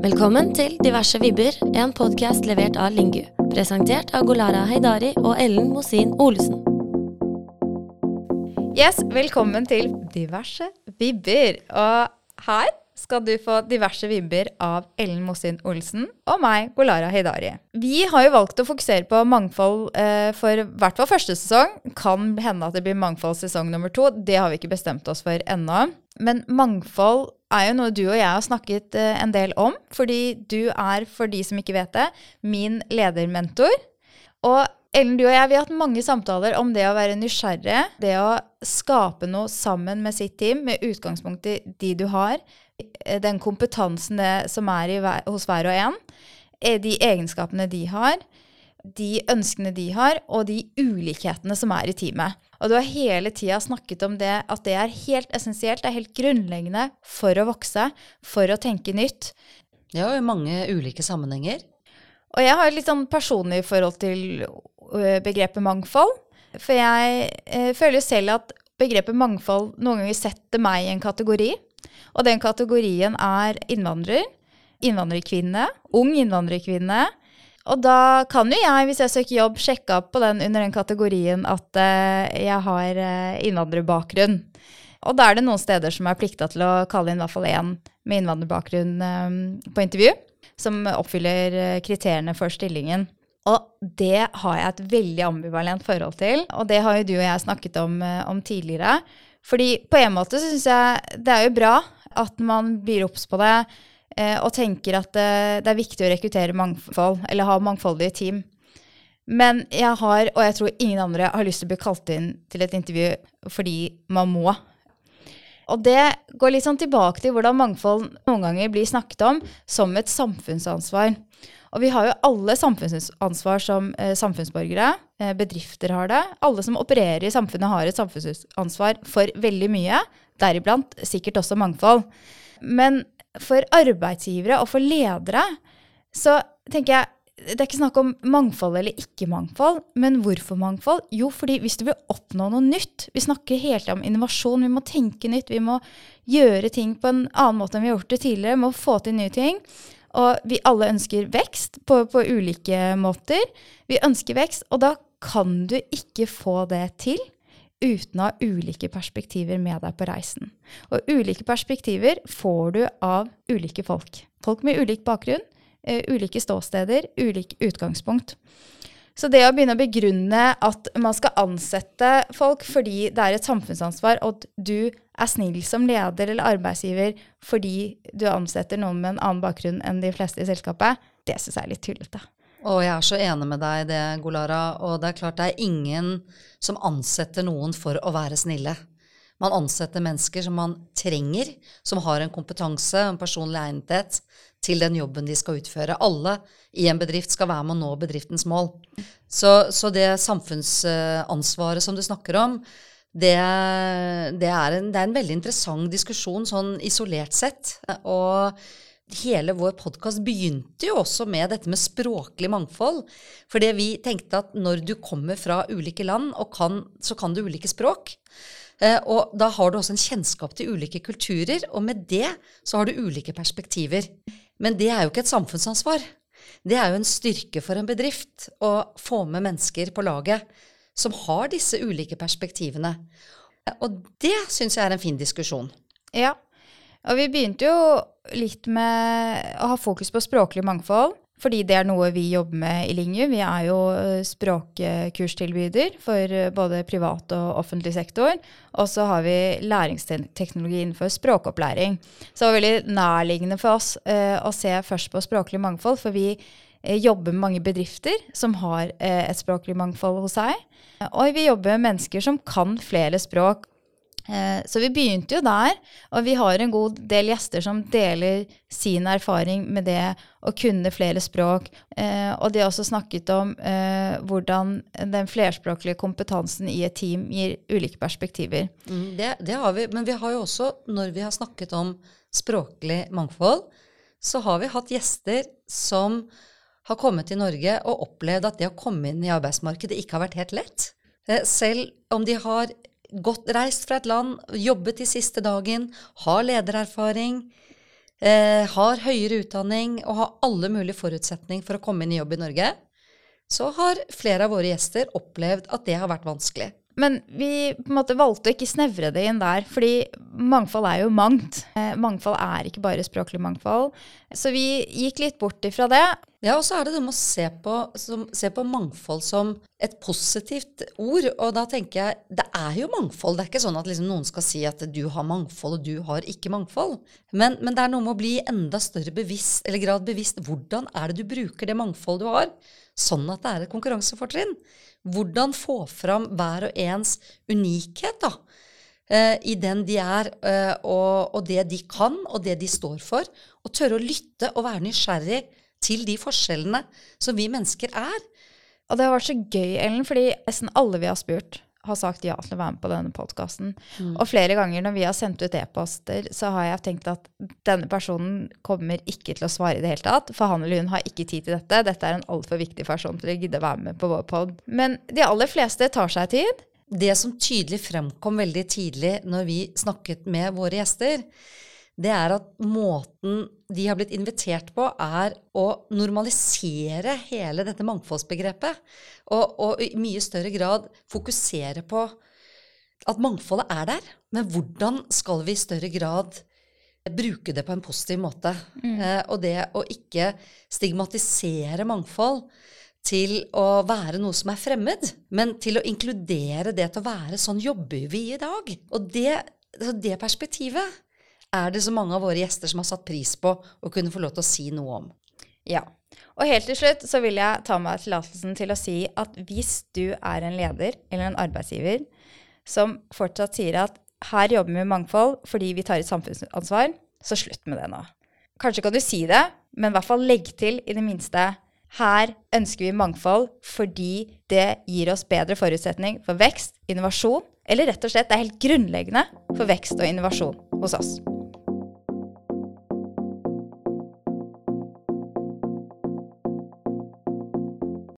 Velkommen til Diverse vibber, en podkast levert av Lingu. Presentert av Golara Heidari og Ellen Mosin Olesen. Yes, velkommen til Diverse vibber. Og her skal du få diverse vibber av Ellen Mosin Olsen og meg, Golara Heidari. Vi har jo valgt å fokusere på mangfold eh, for hvert fall første sesong. Kan hende at det blir mangfold sesong nummer to. Det har vi ikke bestemt oss for ennå. Men mangfold er jo noe du og jeg har snakket eh, en del om. Fordi du er, for de som ikke vet det, min ledermentor. Og Ellen, du og jeg vi har hatt mange samtaler om det å være nysgjerrig. Det å skape noe sammen med sitt team, med utgangspunkt i de du har. Eh, den kompetansen det, som er i, hos hver og en. Eh, de egenskapene de har. De ønskene de har, og de ulikhetene som er i teamet. Og du har hele tida snakket om det, at det er helt essensielt, det er helt grunnleggende for å vokse, for å tenke nytt. Ja, i mange ulike sammenhenger. Og jeg har et litt sånn personlig forhold til begrepet mangfold. For jeg eh, føler selv at begrepet mangfold noen ganger setter meg i en kategori. Og den kategorien er innvandrer, innvandrerkvinne, ung innvandrerkvinne. Og da kan jo jeg, hvis jeg søker jobb, sjekke opp på den under den kategorien at uh, jeg har uh, innvandrerbakgrunn. Og da er det noen steder som er plikta til å kalle inn i hvert fall én med innvandrerbakgrunn um, på intervju, som oppfyller uh, kriteriene for stillingen. Og det har jeg et veldig ambivalent forhold til, og det har jo du og jeg snakket om, om tidligere. Fordi på en måte syns jeg det er jo bra at man blir obs på det eh, og tenker at det, det, er viktig å rekruttere mangfold, eller ha mangfoldige team. Men jeg har, og jeg tror ingen andre, har lyst til å bli kalt inn til et intervju fordi man må. Og det går litt sånn tilbake til hvordan mangfold noen ganger blir snakket om som et samfunnsansvar. Og vi har jo alle samfunnsansvar som eh, samfunnsborgere. Eh, bedrifter har det. Alle som opererer i samfunnet har et samfunnsansvar for veldig mye, deriblant sikkert også mangfold. Men for arbeidsgivere og for ledere så tenker jeg det er ikke snakk om mangfold eller ikke mangfold, men hvorfor mangfold? Jo, fordi hvis du vil oppnå noe nytt Vi snakker hele tida om innovasjon. Vi må tenke nytt. Vi må gjøre ting på en annen måte enn vi har gjort det tidligere. Vi må få til nye ting. Og vi alle ønsker vekst på, på, ulike måter. Vi ønsker vekst, og da kan du ikke få det til uten å ha ulike perspektiver med deg på reisen. Og ulike perspektiver får du av ulike folk. Folk med ulik bakgrunn, uh, ulike ståsteder, ulik utgangspunkt. Så det å begynne å begrunne at man skal ansette folk fordi det er et samfunnsansvar, og at du er snill som leder eller arbeidsgiver fordi du ansetter noen med en annen bakgrunn enn de fleste i selskapet, det syns jeg er litt tullete. Og jeg er så enig med deg i det, Golara. Og det er klart det er ingen som ansetter noen for å være snille. Man ansetter mennesker som man trenger, som har en kompetanse, en personlig egnethet til den jobben de skal utføre. Alle i en bedrift skal være med å nå bedriftens mål. Så, så det samfunnsansvaret som du snakker om, det, det, er en, det, er en, veldig interessant diskusjon sånn isolert sett. Og hele vår podkast begynte jo også med dette med språklig mangfold. Fordi vi tenkte at når du kommer fra ulike land, kan, så kan du ulike språk. Eh, og da har du også en kjennskap til ulike kulturer, og med det så har du ulike perspektiver. Men det er jo ikke et samfunnsansvar. Det er jo en styrke for en bedrift å få med mennesker på laget som har disse ulike perspektivene. Og det syns jeg er en fin diskusjon. Ja. Og vi begynte jo litt med å ha fokus på språklig mangfold. Fordi det er noe vi jobber med i Linju. Vi er jo eh, språkkurstilbyder for eh, både privat og offentlig sektor. Og så har vi læringsteknologi innenfor språkopplæring. Så det var veldig nærliggende for oss eh, å se først på språklig mangfold, for vi uh, jobber med mange bedrifter som har et språklig mangfold hos seg. Og vi jobber med mennesker som kan flere språk, Eh, så vi begynte jo der, og vi har en god del gjester som deler sin erfaring med det å kunne flere språk. Eh, og de har også snakket om eh, hvordan den flerspråklige kompetansen i et team gir ulike perspektiver. Mm, det, det, har vi, men vi har jo også, når vi har snakket om språklig mangfold, så har vi hatt gjester som har kommet til Norge og opplevd at det å komme inn i arbeidsmarkedet ikke har vært helt lett. Selv om de har godt reist fra et land, jobbet i siste dagen, har ledererfaring, eh, har høyere utdanning og har alle mulige forutsetninger for å komme inn i jobb i Norge, så har flere av våre gjester opplevd at det har vært vanskelig. Men vi måte valgte å ikke snevre det inn der, fordi mangfold er jo mangt. Eh, mangfold er ikke bare språklig mangfold. Så vi gikk litt bort ifra det. Ja, og så er det det med å se på, som, se på, mangfold som et positivt ord. Og da tenker jeg det er jo mangfold. Det er ikke sånn at liksom noen skal si at du har mangfold, og du har ikke mangfold. Men, men det er noe med å bli enda større bevisst, eller grad bevisst. Hvordan er det du bruker det mangfoldet du har, sånn at det er et konkurransefortrinn? Hvordan få fram hver og ens unikhet da, eh, i den de er, eh, og, og, det de kan, og det de står for. Og tørre å lytte og være nysgjerrig til de forskjellene som vi mennesker er. Og det har vært så gøy, Ellen, fordi nesten alle vi har spurt, har sagt ja til å være med på denne podkasten. Mm. Og flere ganger når vi har sendt ut e-poster, så har jeg tenkt at denne personen kommer ikke til å svare i det hele tatt. For han eller hun har ikke tid til dette. Dette er en altfor viktig person til å gidde å være med på vår pod. Men de aller fleste tar seg tid. Det som tydelig fremkom veldig tidlig når vi snakket med våre gjester, det er at måten de har blitt invitert på, er å normalisere hele dette mangfoldsbegrepet. Og, og, i mye større grad fokusere på at mangfoldet er der. Men hvordan skal vi i større grad bruke det på en positiv måte? Mm. Eh, og det å ikke stigmatisere mangfold til å være noe som er fremmed, men til å inkludere det til å være sånn jobber vi i dag. Og det, det perspektivet er det så mange av våre gjester som har satt pris på å kunne få lov til å si noe om. Ja. Og helt til slutt så vil jeg ta meg tillatelsen til å si at hvis du er en leder eller en arbeidsgiver som fortsatt sier at her jobber vi med mangfold fordi vi tar et samfunnsansvar, så slutt med det nå. Kanskje kan du si det, men i hvert fall legg til i det minste her ønsker vi mangfold fordi det gir oss bedre forutsetning for vekst, innovasjon, eller rett og slett det er helt grunnleggende for vekst og innovasjon hos oss.